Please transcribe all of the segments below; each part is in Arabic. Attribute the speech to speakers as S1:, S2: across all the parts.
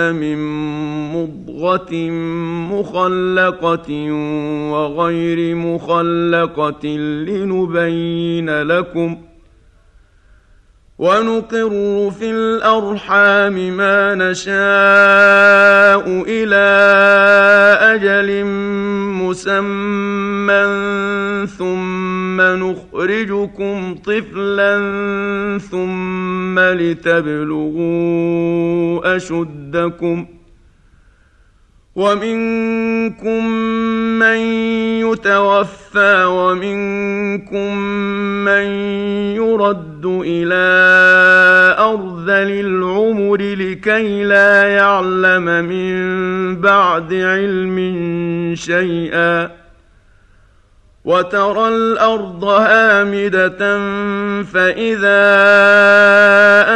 S1: من مضغة مخلقة وغير مخلقة لنبين لكم ۖ ونقر في الأرحام ما نشاء إلى أجل مسمى ثم نخرجكم طفلا ثم لتبلغوا أشدكم ومنكم من يتوفى ومنكم من يرد إلى ارذل العمر لكي لا يعلم من بعد علم شيئا وترى الأرض هامدة فإذا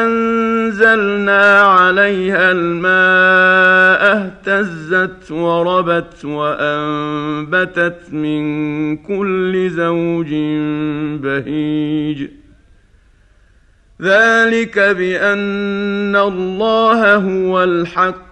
S1: أنزلنا عليها الماء اهتزت وربت وأنبتت من كل زوج بهيج. ذلك بأن الله هو الحق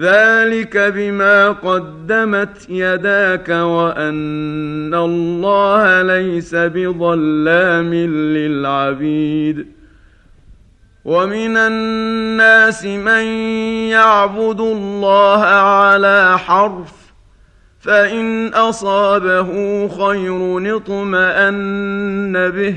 S1: ذلك بما قدمت يداك وان الله ليس بظلام للعبيد ومن الناس من يعبد الله على حرف فان اصابه خير اطمان به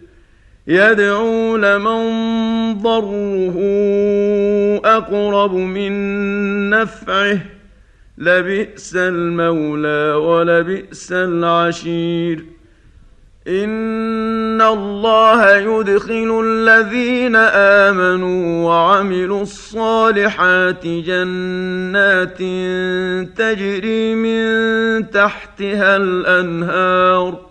S1: يدعو لمن ضره أقرب من نفعه. لبئس المولى ولبئس العشير. إن الله يدخل الذين آمنوا وعملوا الصالحات جنات تجري من تحتها الأنهار.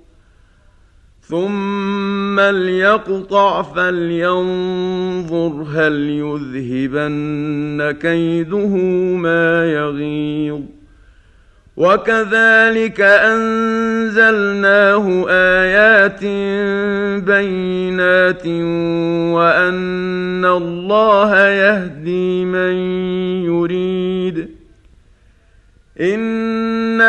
S1: ثم ليقطع فلينظر هل يذهبن كيده ما يغيظ وكذلك انزلناه ايات بينات وان الله يهدي من يريد ان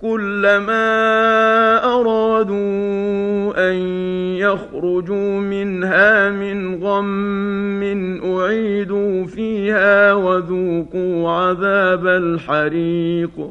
S1: كلما أرادوا أن يخرجوا منها من غم أعيدوا فيها وذوقوا عذاب الحريق.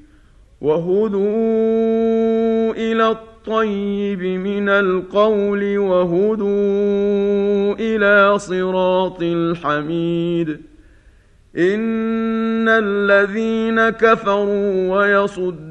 S1: وهدوا إلى الطيب من القول وهدوا إلى صراط الحميد. إن الذين كفروا ويصدون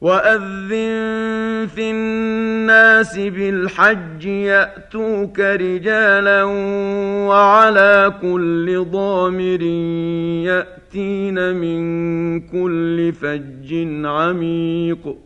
S1: واذن في الناس بالحج ياتوك رجالا وعلى كل ضامر ياتين من كل فج عميق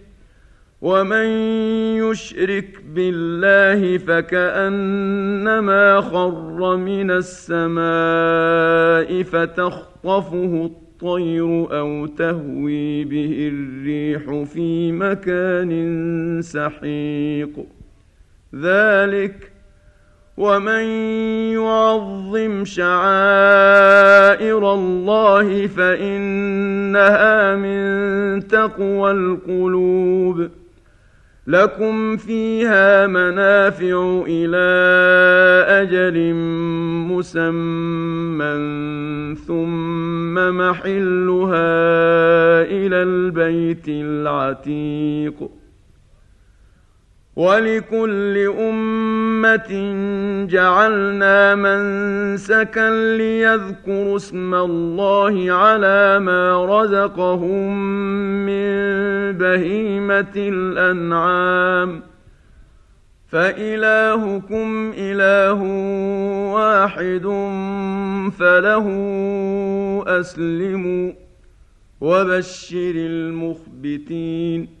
S1: ومن يشرك بالله فكانما خر من السماء فتخطفه الطير أو تهوي به الريح في مكان سحيق. ذلك ومن يعظم شعائر الله فانها من تقوى القلوب. لكم فيها منافع إلى أجل مسمى ثم محلها إلى البيت العتيق ولكل امه جعلنا منسكا ليذكروا اسم الله على ما رزقهم من بهيمه الانعام فالهكم اله واحد فله اسلموا وبشر المخبتين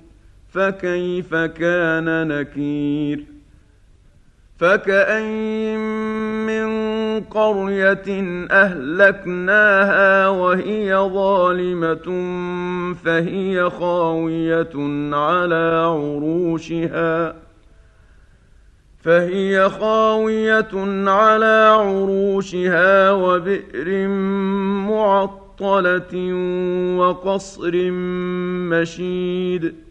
S1: فكيف كان نكير؟ فكأين من قرية أهلكناها وهي ظالمة فهي خاوية على عروشها. فهي خاوية على عروشها وبئر معطلة وقصر مشيد.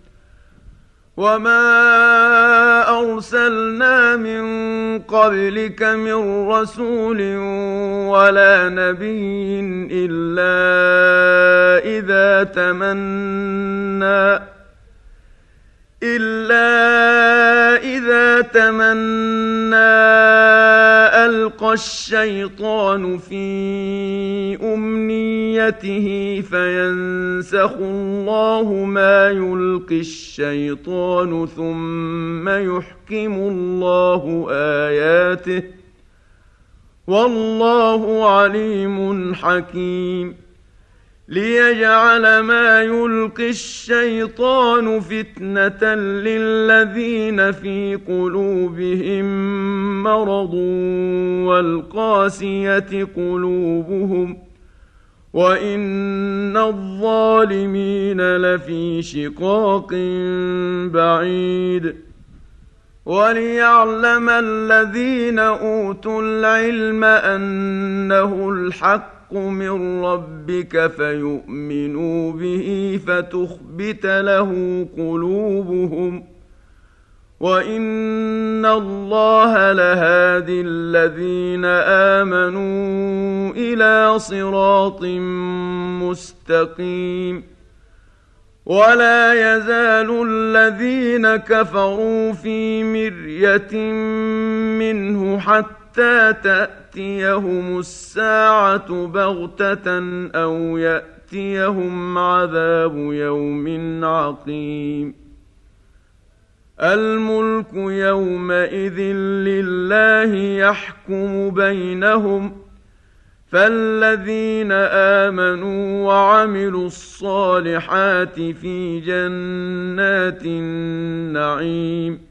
S1: وما ارسلنا من قبلك من رسول ولا نبي الا اذا تمنى إلا إذا تمنى ألقى الشيطان في أمنيته فينسخ الله ما يلقي الشيطان ثم يحكم الله آياته. والله عليم حكيم. ليجعل ما يلقي الشيطان فتنه للذين في قلوبهم مرض والقاسيه قلوبهم وان الظالمين لفي شقاق بعيد وليعلم الذين اوتوا العلم انه الحق الحق من ربك فيؤمنوا به فتخبت له قلوبهم وإن الله لهادي الذين آمنوا إلى صراط مستقيم ولا يزال الذين كفروا في مرية منه حتى تأتي تاتيهم الساعة بغتة أو يأتيهم عذاب يوم عقيم. الملك يومئذ لله يحكم بينهم فالذين آمنوا وعملوا الصالحات في جنات النعيم.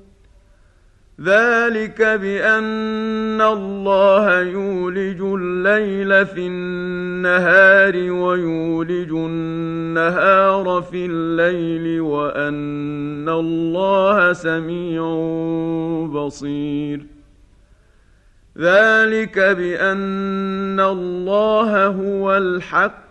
S1: ذلك بأن الله يولج الليل في النهار ويولج النهار في الليل وأن الله سميع بصير. ذلك بأن الله هو الحق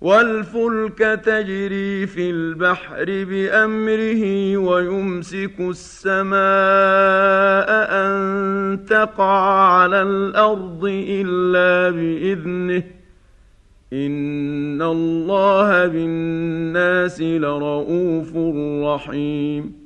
S1: والفلك تجري في البحر بأمره ويمسك السماء أن تقع على الأرض إلا بإذنه. إن الله بالناس لرءوف رحيم.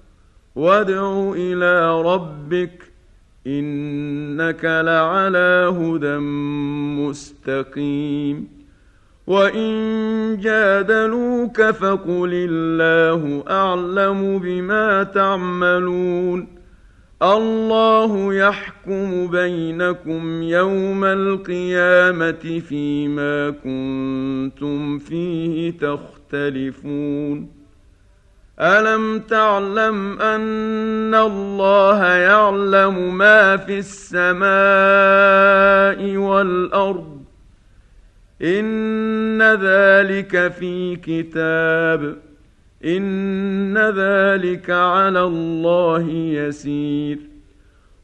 S1: وادع إلى ربك إنك لعلى هدى مستقيم. وإن جادلوك فقل الله أعلم بما تعملون. الله يحكم بينكم يوم القيامة فيما كنتم فيه تختلفون. الم تعلم ان الله يعلم ما في السماء والارض؟ ان ذلك في كتاب ان ذلك على الله يسير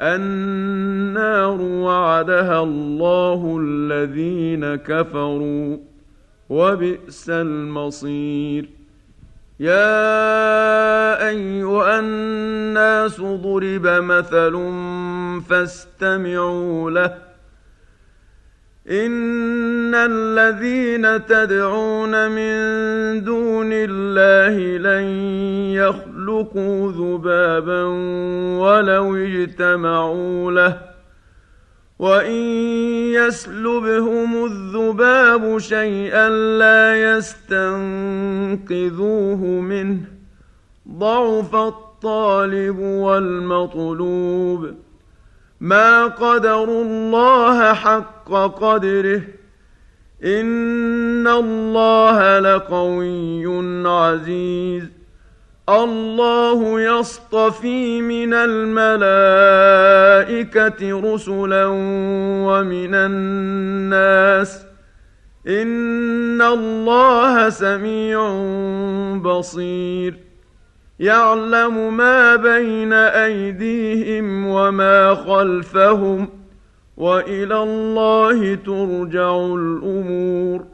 S1: النار وعدها الله الذين كفروا وبئس المصير. يا أيها الناس ضرب مثل فاستمعوا له. إن الذين تدعون من دون الله لن يخلقوا ذبابا ولو اجتمعوا له وإن يسلبهم الذباب شيئا لا يستنقذوه منه ضعف الطالب والمطلوب ما قدروا الله حق قدره إن الله لقوي عزيز الله يصطفي من الملائكة رسلا ومن الناس. إن الله سميع بصير. يعلم ما بين أيديهم وما خلفهم وإلى الله ترجع الأمور.